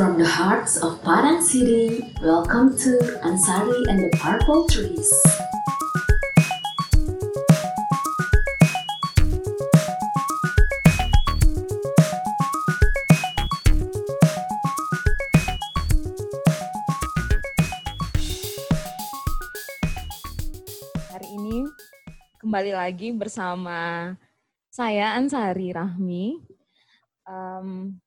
From the hearts of Padang City, welcome to Ansari and the Purple Trees. Hari ini kembali lagi bersama saya Ansari Rahmi. Em,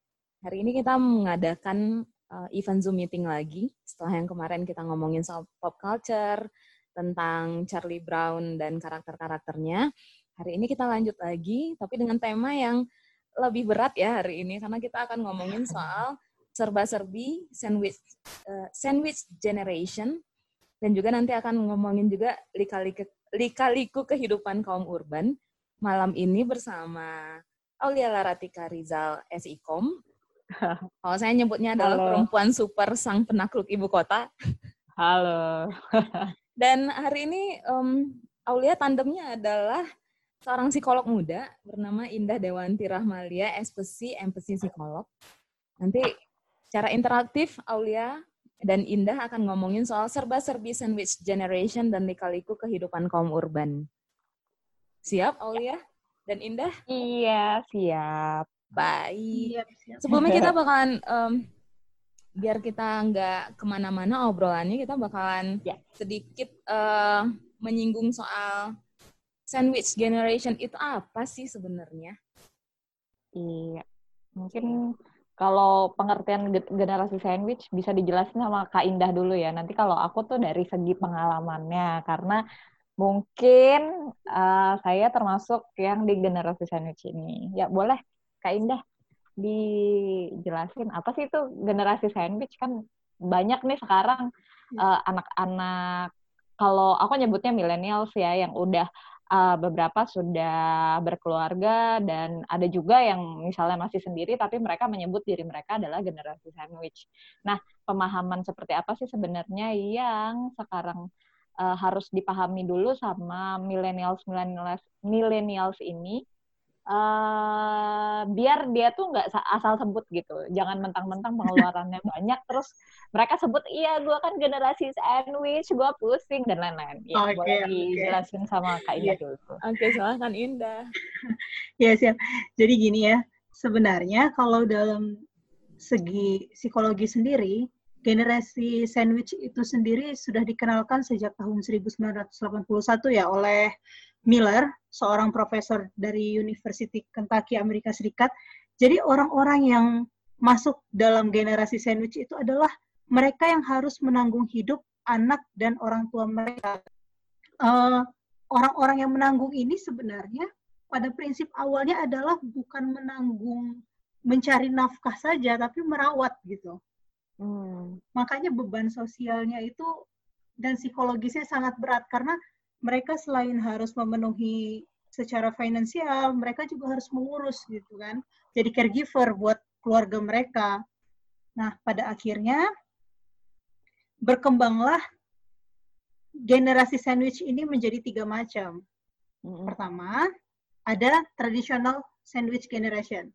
hari ini kita mengadakan eh, event Zoom meeting lagi setelah yang kemarin kita ngomongin soal pop culture, tentang Charlie Brown dan karakter-karakternya. Hari ini kita lanjut lagi, tapi dengan tema yang lebih berat ya hari ini, karena kita akan ngomongin soal serba-serbi sandwich eh, sandwich generation dan juga nanti akan ngomongin juga lika-liku, lika-liku kehidupan kaum urban malam ini bersama Aulia Laratika Rizal SIKOM. Kalau saya nyebutnya adalah Halo. perempuan super sang penakluk ibu kota. Halo. Dan hari ini em, Aulia tandemnya adalah seorang psikolog muda bernama Indah Dewanti Rahmalia, SPC, MPC Psikolog. Nanti secara interaktif Aulia dan Indah akan ngomongin soal serba-serbi sandwich generation dan lika-liku kehidupan kaum urban. Siap Aulia dan Indah? Iya, siap. Baik. Sebelumnya kita bakalan em, biar kita nggak ke mana-mana obrolannya, kita bakalan Ya. sedikit eh, menyinggung soal sandwich generation itu apa sih sebenarnya? Iya. Mungkin kalau pengertian ge- generasi sandwich bisa dijelasin sama Kak Indah dulu ya. Nanti kalau aku tuh dari segi pengalamannya, karena mungkin eh, saya termasuk yang di generasi sandwich ini. Ya boleh, Kak Indah dijelasin apa sih itu generasi sandwich? Kan banyak nih sekarang eh, anak-anak kalau aku nyebutnya millennials ya yang udah uh, beberapa sudah berkeluarga dan ada juga yang misalnya masih sendiri tapi mereka menyebut diri mereka adalah generasi sandwich. Nah, pemahaman seperti apa sih sebenarnya yang sekarang uh, harus dipahami dulu sama millennials millennials millennials ini uh, biar dia tuh nggak sa- asal sebut gitu. Jangan mentang-mentang pengeluarannya banyak terus mereka sebut iya gue kan generasi sandwich, gue pusing dan lain-lain. Ya, Oke, boleh oke. dijelasin sama Kak Indah Iya. dulu. Oke, silahkan Indah. Ya siap. Jadi gini ya, sebenarnya kalau dalam segi psikologi sendiri, generasi sandwich itu sendiri sudah dikenalkan sejak tahun 1981 ya oleh Miller, seorang profesor dari University Kentucky Amerika Serikat. Jadi orang-orang yang masuk dalam generasi sandwich itu adalah mereka yang harus menanggung hidup anak dan orang tua mereka. Eh, orang-orang yang menanggung ini sebenarnya pada prinsip awalnya adalah bukan menanggung mencari nafkah saja, tapi merawat gitu. Hmm. Makanya beban sosialnya itu dan psikologisnya sangat berat karena mereka selain harus memenuhi secara finansial, mereka juga harus mengurus gitu kan. Jadi caregiver buat keluarga mereka. Nah, pada akhirnya berkembanglah generasi sandwich ini menjadi tiga macam. Pertama, ada traditional sandwich generation.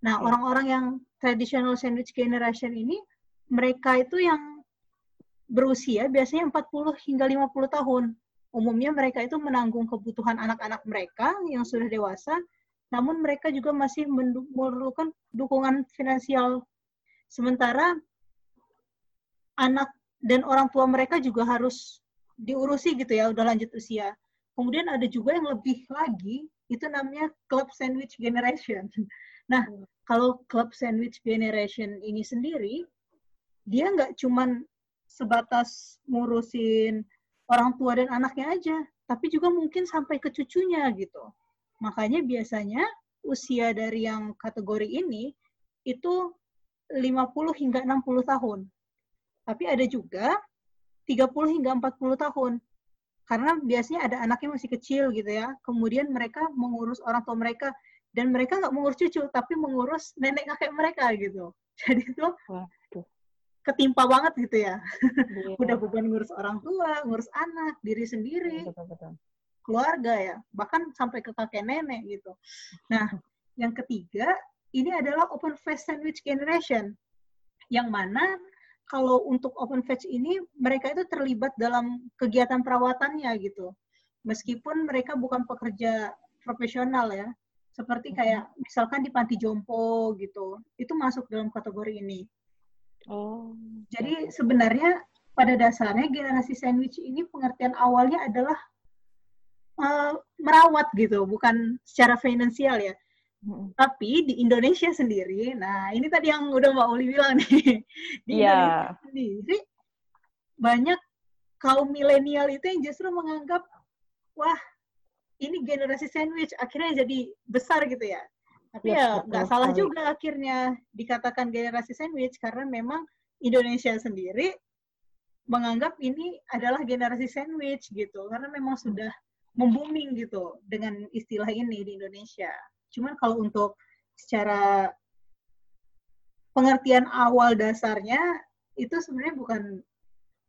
Nah, Oke. orang-orang yang traditional sandwich generation ini, mereka itu yang berusia biasanya 40 hingga 50 tahun. Umumnya mereka itu menanggung kebutuhan anak-anak mereka yang sudah dewasa, namun mereka juga masih memerlukan dukungan finansial. Sementara anak dan orang tua mereka juga harus diurusi gitu ya, udah lanjut usia. Kemudian ada juga yang lebih lagi, itu namanya club sandwich generation. Nah, kalau club sandwich generation ini sendiri, dia nggak cuman sebatas ngurusin orang tua dan anaknya aja, tapi juga mungkin sampai ke cucunya gitu. Makanya biasanya usia dari yang kategori ini itu 50 hingga 60 tahun. Tapi ada juga 30 hingga 40 tahun. Karena biasanya ada anaknya masih kecil gitu ya. Kemudian mereka mengurus orang tua mereka dan mereka nggak mengurus cucu tapi mengurus nenek kakek mereka gitu. Jadi itu. Ketimpa banget gitu ya. Iya. Udah beban ngurus orang tua, ngurus anak, diri sendiri, Betul, betul. keluarga ya, bahkan sampai ke kakek nenek gitu. Nah, yang ketiga ini adalah open face sandwich generation. Yang mana kalau untuk open batch ini mereka itu terlibat dalam kegiatan perawatannya gitu. Meskipun mereka bukan pekerja profesional ya. Seperti kayak misalkan di panti jompo gitu. Itu masuk dalam kategori ini. Oh. Jadi sebenarnya pada dasarnya generasi sandwich ini pengertian awalnya adalah uh, merawat gitu, bukan secara finansial ya. Hmm. Tapi di Indonesia sendiri, nah ini tadi yang udah Mbak Uli bilang nih, di yeah. Indonesia sendiri banyak kaum milenial itu yang justru menganggap, wah ini generasi sandwich, akhirnya jadi besar gitu ya. Tapi ya nggak salah juga akhirnya dikatakan generasi sandwich karena memang Indonesia sendiri menganggap ini adalah generasi sandwich gitu karena memang sudah membuming gitu dengan istilah ini di Indonesia. Cuman kalau untuk secara pengertian awal dasarnya itu sebenarnya bukan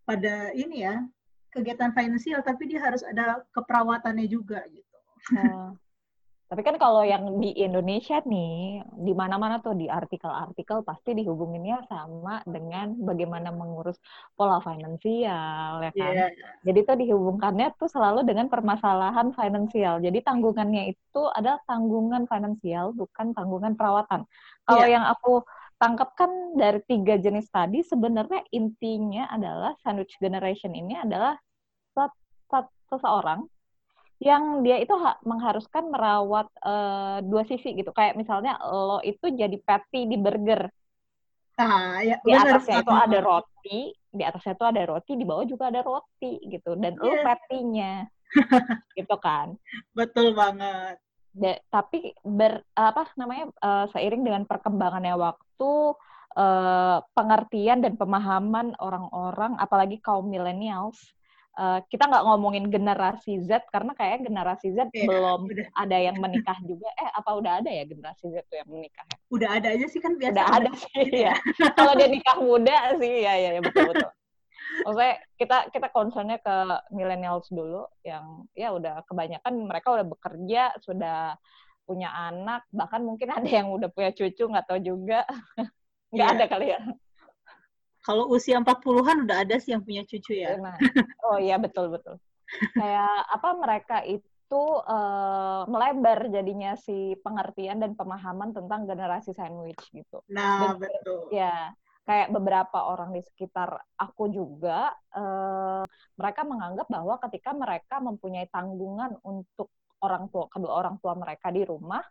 pada ini ya kegiatan finansial tapi dia harus ada keperawatannya juga gitu. Oh. Tapi kan kalau yang di Indonesia nih, di mana-mana tuh di artikel-artikel pasti dihubunginnya sama dengan bagaimana mengurus pola finansial, ya kan? Yeah. Jadi tuh dihubungkannya tuh selalu dengan permasalahan finansial. Jadi tanggungannya itu adalah tanggungan finansial, bukan tanggungan perawatan. Kalau yeah. yang aku tangkap kan dari tiga jenis tadi, sebenarnya intinya adalah sandwich generation ini adalah seseorang yang dia itu ha mengharuskan merawat uh, dua sisi gitu. Kayak misalnya lo itu jadi patty di burger. Ah, ya, di atasnya itu ada roti, di atasnya itu ada roti, di bawah juga ada roti gitu. Dan yeah. lo iya. patty-nya. gitu kan. Betul banget. De, tapi ber apa namanya uh, seiring dengan perkembangannya waktu uh, pengertian dan pemahaman orang-orang apalagi kaum millennials uh, kita nggak ngomongin generasi Z karena kayak generasi Z yeah, belum udah. ada yang menikah juga. Eh apa udah ada ya generasi Z tuh yang menikah? Ya? Udah ada aja sih kan biasa. Udah ada sih ya. Kalau dia nikah muda sih ya ya, ya betul betul. Maksudnya kita kita concernnya ke millennials dulu yang ya udah kebanyakan mereka udah bekerja sudah punya anak bahkan mungkin ada yang udah punya cucu nggak tahu juga nggak yeah. ada kali ya kalau usia 40-an udah ada sih yang punya cucu ya. Nah. Oh iya betul betul. Kayak apa mereka itu uh, melebar jadinya si pengertian dan pemahaman tentang generasi sandwich gitu. Nah, dan, betul. Ya, kayak beberapa orang di sekitar aku juga uh, mereka menganggap bahwa ketika mereka mempunyai tanggungan untuk orang tua kedua orang tua mereka di rumah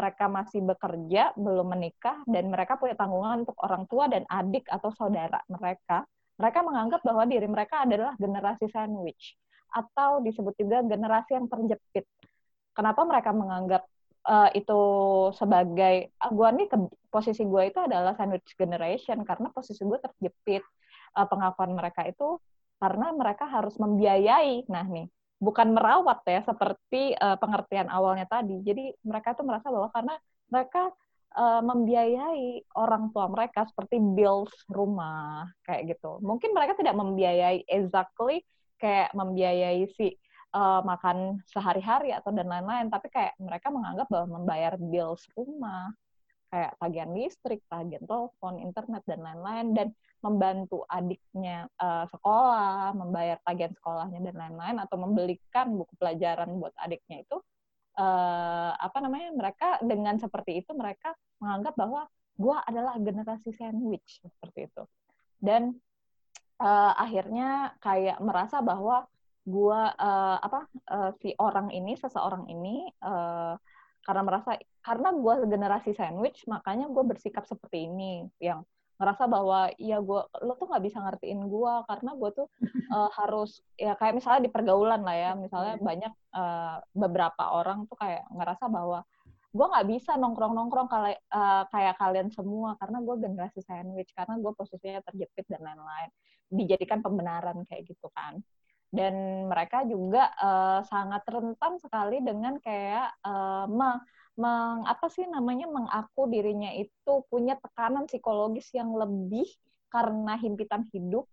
mereka masih bekerja, belum menikah, dan mereka punya tanggungan untuk orang tua dan adik atau saudara mereka, mereka menganggap bahwa diri mereka adalah generasi sandwich atau disebut juga generasi yang terjepit. Kenapa mereka menganggap uh, itu sebagai uh, gua nih ke, posisi gue itu adalah sandwich generation karena posisi gue terjepit. Uh, pengakuan mereka itu karena mereka harus membiayai. Nah nih, bukan merawat ya seperti uh, pengertian awalnya tadi. Jadi mereka tuh merasa bahwa karena mereka uh, membiayai orang tua mereka seperti bills rumah kayak gitu. Mungkin mereka tidak membiayai exactly kayak membiayai si uh, makan sehari-hari atau dan lain-lain, tapi kayak mereka menganggap bahwa membayar bills rumah kayak tagihan listrik, tagihan telepon, internet dan lain-lain dan membantu adiknya uh, sekolah, membayar tagihan sekolahnya dan lain-lain atau membelikan buku pelajaran buat adiknya itu uh, apa namanya mereka dengan seperti itu mereka menganggap bahwa gue adalah generasi sandwich seperti itu. Dan uh, akhirnya kayak merasa bahwa gue uh, apa uh, si orang ini seseorang ini uh, karena merasa karena gue generasi sandwich makanya gue bersikap seperti ini yang ngerasa bahwa ya gue lo tuh nggak bisa ngertiin gue karena gue tuh uh, harus ya kayak misalnya di pergaulan lah ya misalnya banyak uh, beberapa orang tuh kayak ngerasa bahwa gue nggak bisa nongkrong nongkrong kali, uh, kayak kalian semua karena gue generasi sandwich karena gue posisinya terjepit dan lain-lain. Dijadikan pembenaran kayak gitu kan. Dan mereka juga uh, sangat rentan sekali dengan kayak uh, meng apa sih namanya mengaku dirinya itu punya tekanan psikologis yang lebih karena himpitan hidup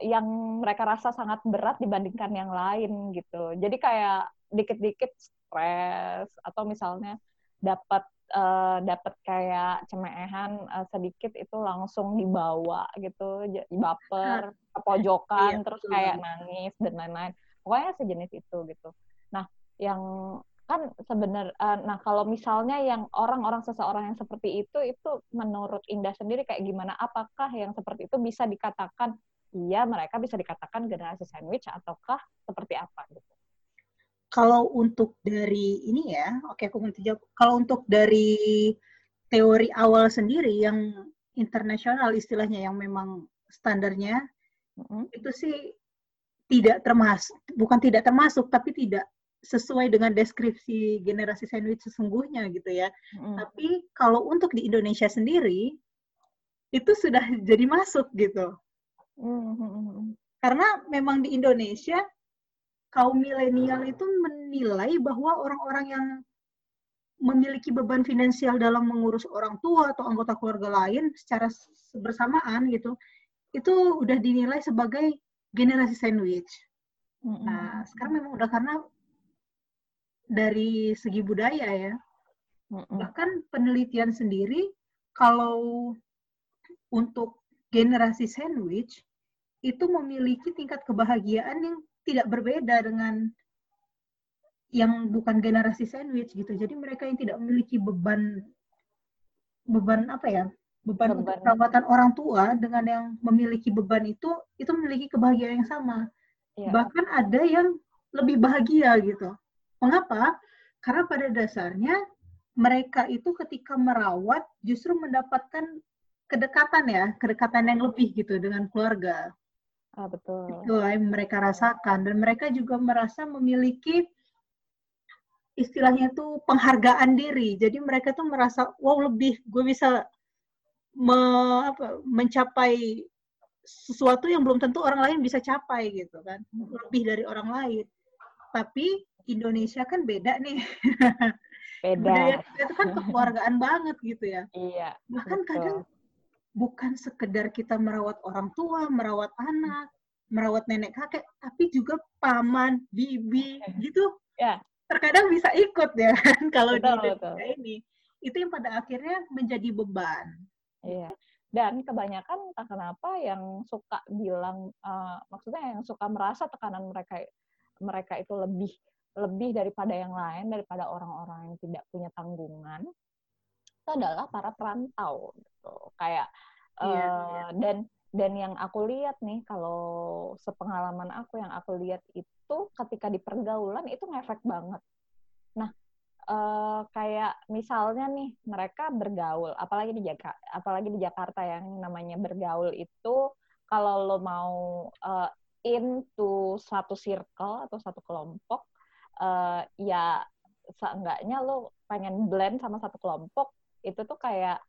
yang mereka rasa sangat berat dibandingkan yang lain gitu. Jadi kayak dikit-dikit stres atau misalnya dapat uh, dapat kayak cemehan uh, sedikit itu langsung dibawa gitu. Baper ke pojokan iya, terus kayak nangis dan lain-lain. Pokoknya sejenis itu gitu. Nah yang kan sebenarnya uh, nah kalau misalnya yang orang-orang seseorang yang seperti itu itu menurut Indah sendiri kayak gimana apakah yang seperti itu bisa dikatakan iya mereka bisa dikatakan generasi sandwich ataukah seperti apa gitu kalau untuk dari ini ya, oke aku mau jawab. Kalau untuk dari teori awal sendiri yang internasional istilahnya yang memang standarnya mm-hmm. itu sih tidak termasuk, bukan tidak termasuk, tapi tidak sesuai dengan deskripsi generasi sandwich sesungguhnya gitu ya. Mm-hmm. Tapi kalau untuk di Indonesia sendiri itu sudah jadi masuk gitu. Mm-hmm. Karena memang di Indonesia kaum milenial itu menilai bahwa orang-orang yang memiliki beban finansial dalam mengurus orang tua atau anggota keluarga lain secara bersamaan gitu, itu udah dinilai sebagai generasi sandwich. Mm-hmm. Nah, sekarang memang udah karena dari segi budaya ya, mm-hmm. bahkan penelitian sendiri kalau untuk generasi sandwich itu memiliki tingkat kebahagiaan yang tidak berbeda dengan yang bukan generasi sandwich gitu. Jadi mereka yang tidak memiliki beban beban apa ya? Beban, beban. untuk perawatan orang tua dengan yang memiliki beban itu itu memiliki kebahagiaan yang sama. Ya. Bahkan ada yang lebih bahagia gitu. Mengapa? Karena pada dasarnya mereka itu ketika merawat justru mendapatkan kedekatan ya, kedekatan yang lebih gitu dengan keluarga. Ah, betul. Itu yang mereka rasakan dan mereka juga merasa memiliki istilahnya itu penghargaan diri. Jadi mereka tuh merasa wow lebih gue bisa me, apa, mencapai sesuatu yang belum tentu orang lain bisa capai gitu kan. Lebih dari orang lain. Tapi Indonesia kan beda nih. Beda. Budaya itu kan kekeluargaan banget gitu ya. Iya. Bahkan betul. kadang bukan sekedar kita merawat orang tua, merawat anak, merawat nenek kakek, tapi juga paman, bibi, gitu. Ya. Terkadang bisa ikut ya kan kalau di Indonesia ini. Itu yang pada akhirnya menjadi beban. Iya. Dan kebanyakan entah kenapa yang suka bilang, uh, maksudnya yang suka merasa tekanan mereka mereka itu lebih lebih daripada yang lain, daripada orang-orang yang tidak punya tanggungan, itu adalah para perantau gitu kayak yeah, uh, yeah. dan dan yang aku lihat nih kalau sepengalaman aku yang aku lihat itu ketika di pergaulan itu ngefek banget nah uh, kayak misalnya nih mereka bergaul apalagi di Jakarta apalagi di Jakarta yang namanya bergaul itu kalau lo mau uh, into satu circle atau satu kelompok uh, ya seenggaknya lo pengen blend sama satu kelompok itu tuh kayak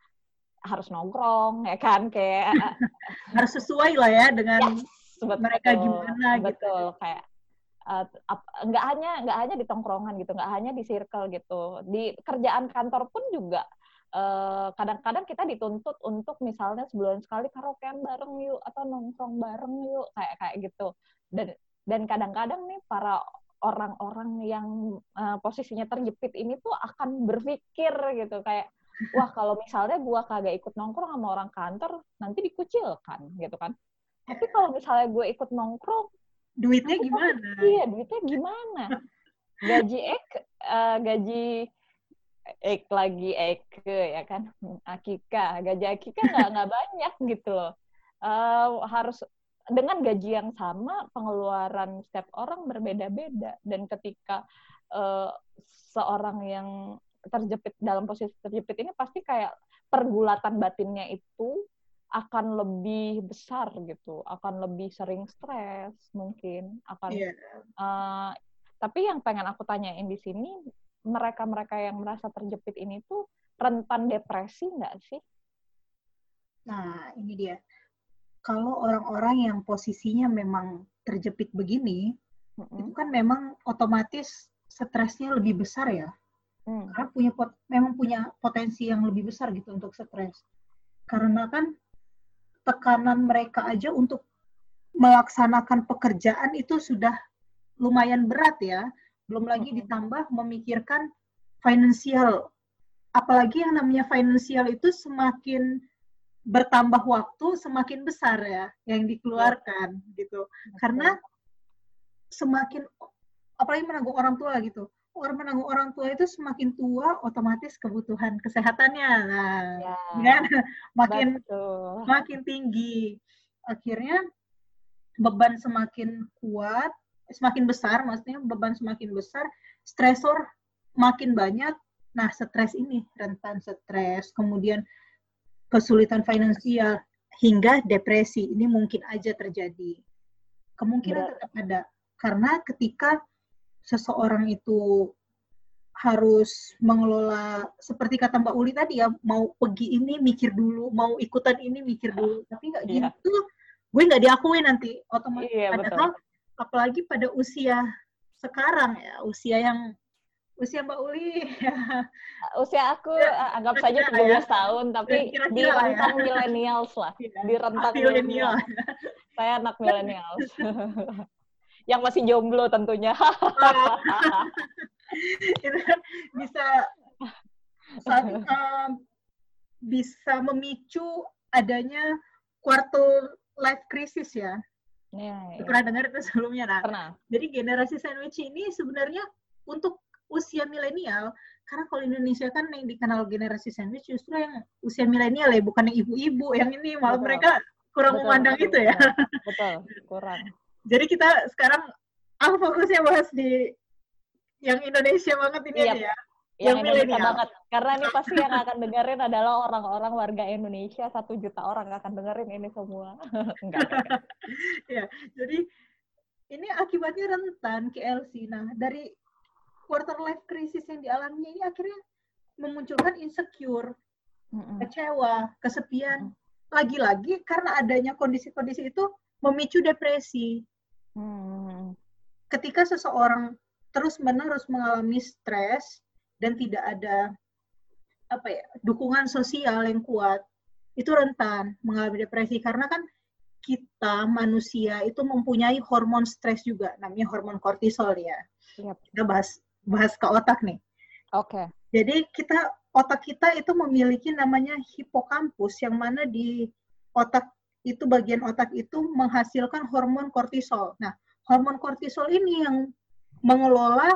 harus nongkrong ya kan? Kayak harus sesuai lah ya dengan yes, betul, mereka gimana betul, gitu. Betul. Kayak uh, nggak hanya nggak hanya di tongkrongan gitu nggak hanya di circle gitu. Di kerjaan kantor pun juga kadang eh, kadang-kadang kita dituntut untuk misalnya sebulan sekali karaokean bareng yuk atau nongkrong bareng yuk kayak kayak gitu. Dan dan kadang-kadang nih para orang-orang yang uh, posisinya terjepit ini tuh akan berpikir gitu kayak wah kalau misalnya gue kagak ikut nongkrong sama orang kantor nanti dikucilkan gitu kan. Tapi kalau misalnya gue ikut nongkrong duitnya gimana? iya duitnya gimana? Gaji ek uh, gaji ek lagi ek ya kan? Akika gaji akika nggak nggak banyak gitu loh. Uh, harus dengan gaji yang sama pengeluaran setiap orang berbeda-beda dan ketika uh, seorang yang terjepit dalam posisi terjepit ini pasti kayak pergulatan batinnya itu akan lebih besar gitu, akan lebih sering stres mungkin, akan. Yeah. Iya. Uh, tapi yang pengen aku tanyain di sini, mereka-mereka yang merasa terjepit ini tuh rentan depresi nggak sih? Nah, ini dia. Kalau orang-orang yang posisinya memang terjepit begini, mm -hmm. itu kan memang otomatis stresnya lebih besar ya hmm. karena punya pot, memang punya potensi yang lebih besar gitu untuk stres karena kan tekanan mereka aja untuk melaksanakan pekerjaan itu sudah lumayan berat ya belum lagi hmm. ditambah memikirkan finansial apalagi yang namanya finansial itu semakin bertambah waktu semakin besar ya yang dikeluarkan gitu. Karena semakin apalagi menanggung orang tua gitu. Orang menanggung orang tua itu semakin tua otomatis kebutuhan kesehatannya. Nah Ya, kan makin betul. makin tinggi. Akhirnya beban semakin kuat semakin besar maksudnya beban semakin besar stresor makin banyak. Nah stres ini rentan stres kemudian kesulitan finansial hingga depresi. Ini mungkin aja terjadi. Kemungkinan Berat. tetap ada. Karena ketika seseorang itu harus mengelola seperti kata Mbak Uli tadi ya mau pergi ini mikir dulu mau ikutan ini mikir dulu. Tapi nggak Iya. gitu gue nggak diakui nanti otomatis. Iya, padahal apalagi pada usia sekarang ya usia yang usia Mbak Uli ya Usia aku Ya, eh, anggap saja kira-kira 13 ya. tahun, tapi Kira-kira di lah ya. rentang millennials lah. Di rentang milenial. Saya anak millennials. Yang masih jomblo tentunya. kan bisa saat, um, bisa memicu adanya quarter life crisis ya. Ya, ya. Pernah dengar itu sebelumnya nah. Pernah. Jadi generasi sandwich ini sebenarnya untuk usia milenial karena kalau Indonesia kan yang dikenal generasi sandwich justru yang usia milenial ya bukan yang ibu-ibu yang ini malah Betul. mereka kurang Betul, memandang betul, itu ya. Betul, kurang. Jadi kita sekarang aku fokusnya bahas di yang Indonesia banget ini Iya. aja ya. Yang Yang Indonesia milenial. banget. Karena ini pasti yang akan dengerin adalah orang-orang warga Indonesia. Satu juta orang akan dengerin ini semua. Enggak, enggak, enggak. Jadi ini akibatnya rentan KLC. Nah, dari quarter life crisis yang dialaminya ini akhirnya memunculkan insecure, kecewa, kesepian. Lagi-lagi karena adanya kondisi-kondisi itu memicu depresi. Ketika seseorang terus-menerus mengalami stres dan tidak ada apa ya, dukungan sosial yang kuat, itu rentan mengalami depresi karena kan kita manusia itu mempunyai hormon stres juga namanya hormon kortisol ya. Yap. Kita bahas bahas ke otak nih. Oke. Jadi kita otak kita itu memiliki namanya hipokampus yang mana di otak itu bagian otak itu menghasilkan hormon kortisol. Nah, hormon kortisol ini yang mengelola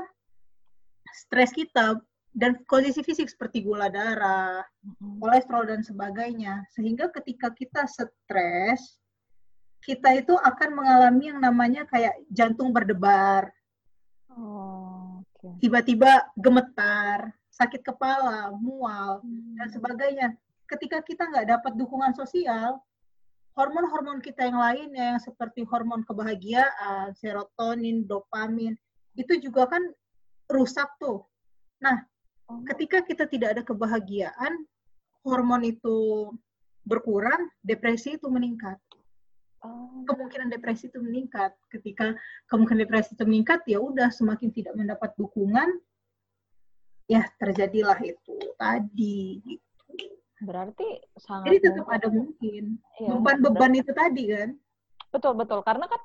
stres kita dan kondisi fisik seperti gula darah, kolesterol dan sebagainya. Sehingga ketika kita stres, kita itu akan mengalami yang namanya kayak jantung berdebar, Oh. Tiba-tiba gemetar, sakit kepala, mual, dan sebagainya. Ketika kita nggak dapat dukungan sosial, hormon-hormon kita yang lainnya yang seperti hormon kebahagiaan, serotonin, dopamin, itu juga kan rusak tuh. Oh, Ketika kita tidak ada kebahagiaan, hormon itu berkurang, depresi itu meningkat. Oh. Kemungkinan depresi itu meningkat. Ketika kemungkinan depresi itu meningkat, ya udah semakin tidak mendapat dukungan, ya terjadilah itu tadi. Berarti sangat Jadi tetap mungkin. ada mungkin. Iya, Beban-beban itu tadi kan. Betul betul karena kan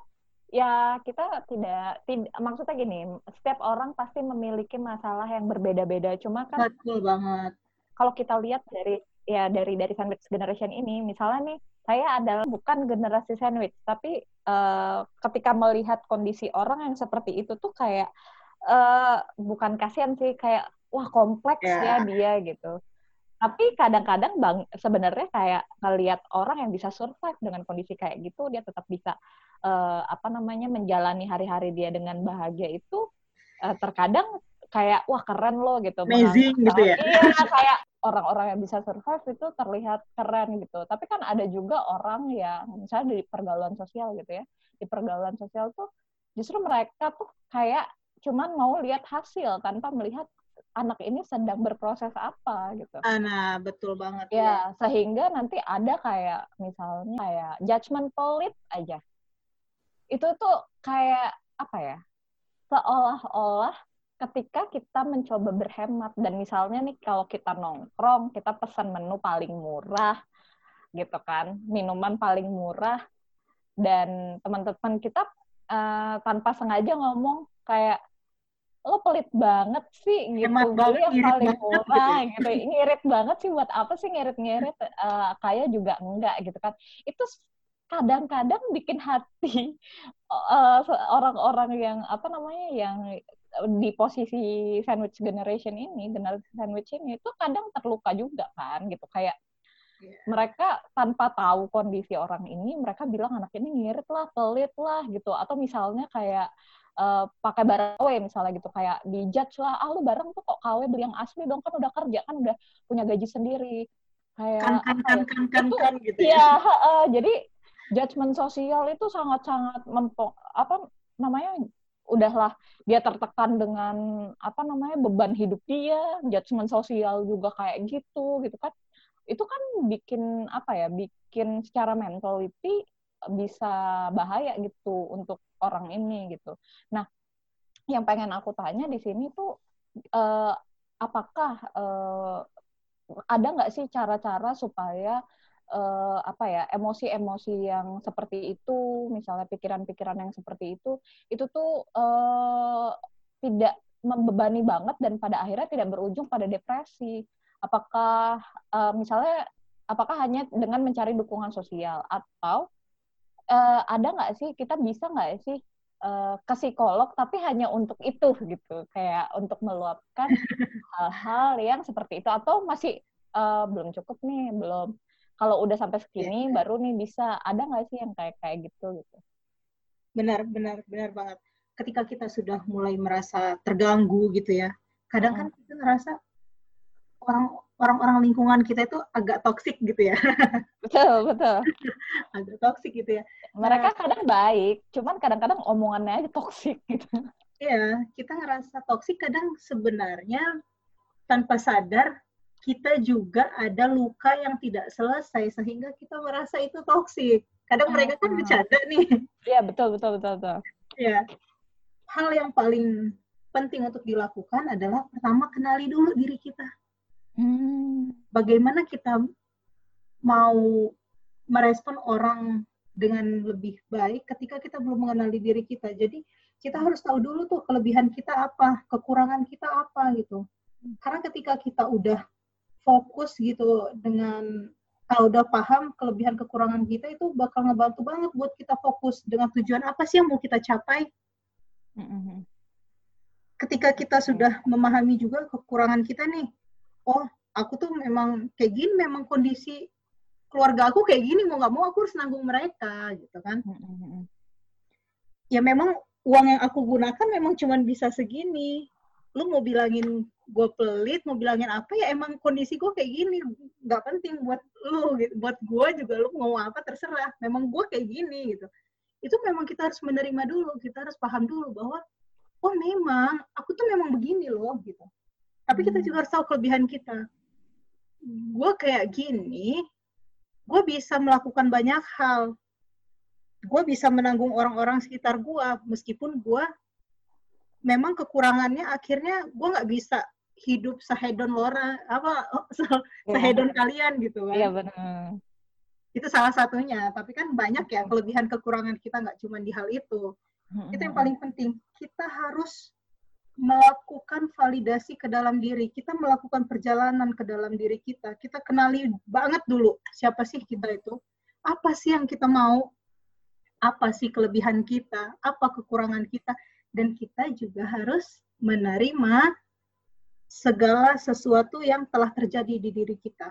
ya kita tidak tidak maksudnya gini setiap orang pasti memiliki masalah yang berbeda-beda cuma kan Betul banget. kalau kita lihat dari ya dari dari sandwich generation ini misalnya nih saya adalah bukan generasi sandwich tapi eh, ketika melihat kondisi orang yang seperti itu tuh kayak eh, bukan kasihan sih kayak wah kompleks Ya. ya dia gitu tapi kadang-kadang bang sebenarnya kayak ngelihat orang yang bisa survive dengan kondisi kayak gitu dia tetap bisa eh, apa namanya menjalani hari-hari dia dengan bahagia itu eh, terkadang kayak wah keren loh gitu Amazing gitu ya. iya kayak orang-orang yang bisa survive itu terlihat keren gitu. Tapi kan ada juga orang yang misalnya di pergaulan sosial gitu ya di pergaulan sosial tuh justru mereka tuh kayak cuman mau lihat hasil tanpa melihat anak ini sedang berproses apa gitu. Ah, Nah, betul banget. ya sehingga nanti ada kayak misalnya kayak judgmental aja. Itu tuh kayak apa ya seolah-olah ketika kita mencoba berhemat dan misalnya nih kalau kita nongkrong kita pesan menu paling murah gitu kan minuman paling murah dan teman-teman kita eh, tanpa sengaja ngomong kayak lo pelit banget sih gitu. Hemat banget, yang paling gitu murah ya. gitu. Ngirit banget sih buat apa sih ngirit-ngirit? Eh, kaya juga enggak gitu kan. Itu kadang-kadang bikin hati eh, orang-orang yang apa namanya yang di posisi sandwich generation ini generasi sandwich ini itu kadang terluka juga kan gitu kayak Iya. mereka tanpa tahu kondisi orang ini mereka bilang anak ini ngirit lah pelit lah gitu atau misalnya kayak eh, pakai barang KW misalnya gitu kayak di judge lah ah lu barang tuh kok KW beli yang asli dong kan udah kerja kan udah punya gaji sendiri kayak kan kan kan ya, kan kan Itu- kan gitu Iya, ya. heeh. jadi judgement sosial itu sangat-sangat mempo apa namanya udahlah dia tertekan dengan apa namanya beban hidup dia, judgement sosial juga kayak gitu gitu kan. Itu kan bikin apa ya? Bikin secara mentality bisa bahaya gitu untuk orang ini gitu. Nah, yang pengen aku tanya di sini tuh eh, apakah eh, ada nggak sih cara-cara supaya eh, apa ya emosi-emosi yang seperti itu, misalnya pikiran-pikiran yang seperti itu, itu tuh eh, tidak membebani banget dan pada akhirnya tidak berujung pada depresi. Apakah eh, misalnya apakah hanya dengan mencari dukungan sosial atau eh, ada nggak sih kita bisa nggak sih eh, ke psikolog tapi hanya untuk itu gitu kayak untuk meluapkan hal-hal yang seperti itu atau masih eh, belum cukup nih belum kalau udah sampai segini baru nih bisa ada nggak sih yang kayak kayak gitu gitu? Benar, benar, benar banget. Ketika kita sudah mulai merasa terganggu gitu ya, kadang kan kita ngerasa orang orang-orang lingkungan kita itu agak toksik gitu ya, betul betul. Agak toksik gitu ya. mereka kadang baik cuman kadang-kadang omongannya aja toksik gitu. Iya, kita ngerasa toksik kadang sebenarnya tanpa sadar kita juga ada luka yang tidak selesai sehingga kita merasa itu toksik. Kadang mereka kan Ah. bercanda nih. Iya betul betul betul betul Ya. Hal yang paling penting untuk dilakukan adalah pertama kenali dulu diri kita. Hmm. Bagaimana kita mau merespon orang dengan lebih baik ketika kita belum mengenali diri kita. Jadi kita harus tahu dulu tuh kelebihan kita apa, kekurangan kita apa gitu. Karena ketika kita udah fokus gitu dengan kalau udah paham kelebihan kekurangan kita itu bakal ngebantu banget buat kita fokus dengan tujuan apa sih yang mau kita capai. Mm-mm. Ketika kita sudah memahami juga kekurangan kita nih, oh aku tuh memang kayak gini, memang kondisi keluarga aku kayak gini, mau nggak mau aku harus nanggung mereka gitu kan. Mm-mm. Ya memang uang yang aku gunakan memang cuman bisa segini. Lu mau bilangin gue pelit, mau bilangin apa ya emang kondisi gue kayak gini, nggak penting buat lu gitu. Buat gue juga lu mau apa terserah. Memang gue kayak gini gitu. Itu memang kita harus menerima dulu, kita harus paham dulu bahwa oh memang aku tuh memang begini loh gitu. Tapi kita Hmm. juga harus tahu kelebihan kita. Gue kayak gini, gue bisa melakukan banyak hal. Gue bisa menanggung orang-orang sekitar gue, meskipun gue memang kekurangannya akhirnya gue nggak bisa hidup sehedon lora apa se- sehedon kalian gitu kan. Iya benar. itu salah satunya tapi kan banyak ya kelebihan kekurangan kita nggak cuma di hal itu. Itu yang paling penting. Kita harus melakukan validasi ke dalam diri. Kita melakukan perjalanan ke dalam diri kita. Kita kenali banget dulu siapa sih kita itu. Apa sih yang kita mau? Apa sih kelebihan kita? Apa kekurangan kita dan kita juga harus menerima segala sesuatu yang telah terjadi di diri kita.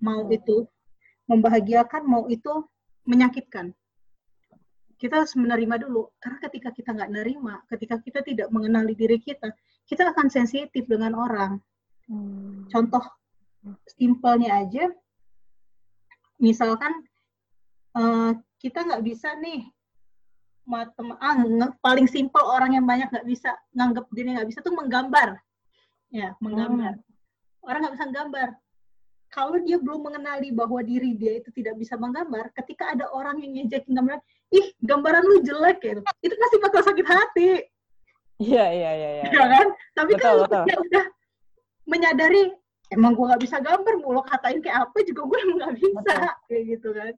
Mau itu membahagiakan mau itu menyakitkan. Kita harus menerima dulu. Karena ketika kita nggak nerima ketika kita tidak mengenali diri kita kita akan sensitif dengan orang. Hmm. contoh simpelnya aja misalkan eh, kita nggak bisa nih matem ah, paling simpel orang yang banyak nggak bisa nganggap diri nggak bisa tuh menggambar. Ya menggambar. Orang nggak bisa gambar kalau dia belum mengenali bahwa diri dia itu tidak bisa menggambar ketika ada orang yang ngejekin gambaran ih gambaran lu jelek gitu. Itu pasti bakal sakit hati. Iya iya iya iya. ya kan? Tapi Betul, kalau betul. dia udah menyadari emang gue nggak bisa gambar mau lo katain kayak apa juga gue emang nggak bisa. Betul. kayak gitu kan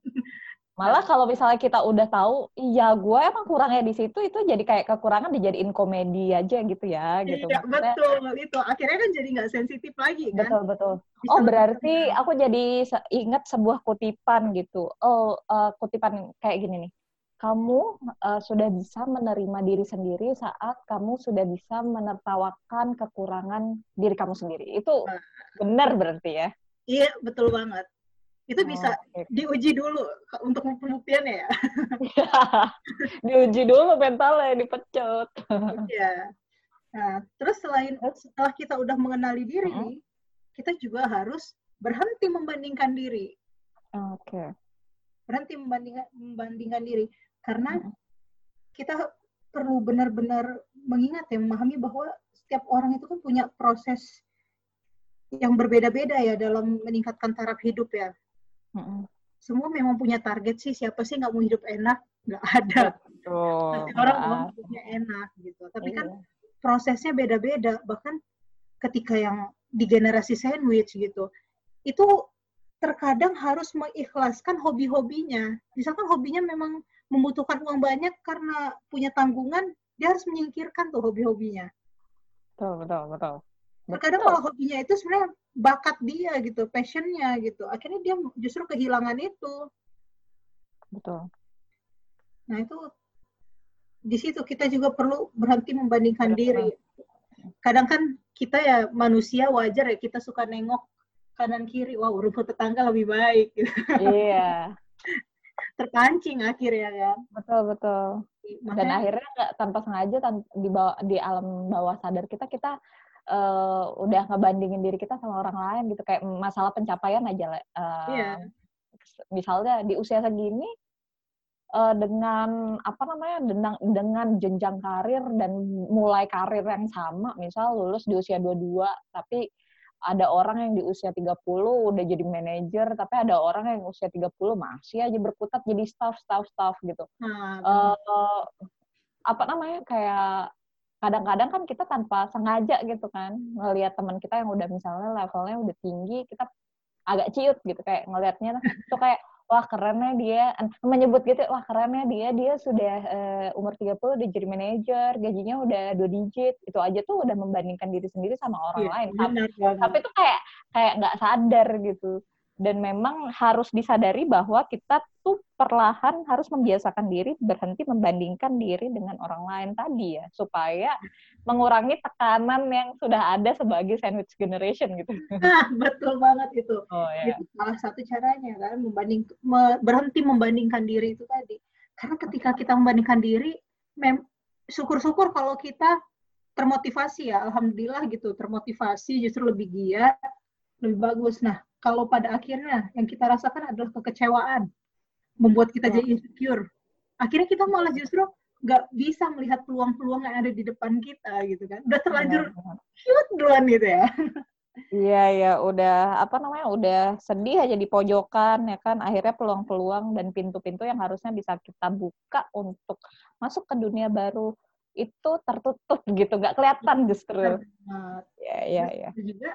Malah kalau misalnya kita udah tahu, iya gue emang kurangnya di situ, itu jadi kayak kekurangan dijadiin komedi aja gitu ya, gitu. Iya, Maksudnya- betul itu. Akhirnya kan jadi nggak sensitif lagi kan. Betul betul. Bisa Oh berarti tenang. aku jadi ingat sebuah kutipan gitu. Oh eh, kutipan kayak gini nih. Kamu eh, sudah bisa menerima diri sendiri saat kamu sudah bisa menertawakan kekurangan diri kamu sendiri. Itu Nah. benar berarti ya. Iya, betul banget. Itu Oh, bisa oke. diuji dulu untuk pembuktiannya ya. Diuji dulu mentalnya, dipecut. Iya. Nah, terus selain setelah kita udah mengenali diri nih, kita juga harus berhenti membandingkan diri. Oke. Berhenti membandingkan membandingkan diri karena Mm-mm. kita perlu benar-benar mengingat ya, memahami bahwa setiap orang itu kan punya proses yang berbeda-beda ya dalam meningkatkan taraf hidup ya. Mm-mm. Semua memang punya target sih, siapa sih nggak mau hidup enak? Nggak ada. Betul. Pasti orang mau hidupnya enak gitu. Tapi kan Iya. prosesnya beda-beda. Bahkan ketika yang di generasi sandwich gitu, itu terkadang harus mengikhlaskan hobi-hobinya. Misalkan hobinya memang membutuhkan uang banyak karena punya tanggungan, dia harus menyingkirkan tuh hobi-hobinya. Betul, betul, betul. Terkadang kalau hobinya itu sebenarnya bakat dia gitu, passionnya gitu. Akhirnya dia justru kehilangan itu. Betul. Nah itu di situ kita juga perlu berhenti membandingkan Betul. diri. Kadang kan kita ya manusia wajar ya kita suka nengok kanan kiri, wah rumput tetangga lebih baik, gitu. Iya, terpancing akhirnya kan. betul, betul. dan Makanya akhirnya nggak tanpa sengaja tan- di bawah di alam bawah sadar kita kita eh, udah ngebandingin diri kita sama orang lain gitu kayak masalah pencapaian aja lah. Eh, Iya. misalnya di usia segini eh, dengan apa namanya dengan dengan jenjang karir dan mulai karir yang sama misal lulus di usia 22 tapi ada orang yang di usia 30 udah jadi manajer tapi ada orang yang usia 30 masih aja berkutat jadi staff staff staff gitu nah, eh apa namanya kayak kadang-kadang kan kita tanpa sengaja gitu kan ngelihat teman kita yang udah misalnya levelnya udah tinggi kita agak ciut gitu kayak ngelihatnya tuh kayak wah kerennya dia. Menyebut gitu wah kerennya dia dia sudah eh, umur 30 udah jadi manajer gajinya udah dua digit. Itu aja tuh udah membandingkan diri sendiri sama orang iya, lain Tapi- benar tapi itu kayak kayak nggak sadar gitu dan memang harus disadari bahwa kita tuh perlahan harus membiasakan diri berhenti membandingkan diri dengan orang lain tadi ya supaya mengurangi tekanan yang sudah ada sebagai sandwich generation gitu. Nah, betul banget itu. Oh Itu salah satu caranya kan membanding me- berhenti membandingkan diri itu tadi. Karena ketika kita membandingkan diri, mem syukur-syukur kalau kita termotivasi ya, alhamdulillah gitu, termotivasi justru lebih giat, lebih bagus. Nah, kalau pada akhirnya yang kita rasakan adalah kekecewaan, membuat kita jadi insecure. Akhirnya kita malah justru nggak bisa melihat peluang-peluang yang ada di depan kita gitu kan. Udah terlanjur cute duluan gitu ya. Iya ya udah apa namanya udah sedih aja di pojokan ya kan. Akhirnya peluang-peluang dan pintu-pintu yang harusnya bisa kita buka untuk masuk ke dunia baru itu tertutup gitu. Nggak kelihatan justru. Nah, ya ya ya Terus juga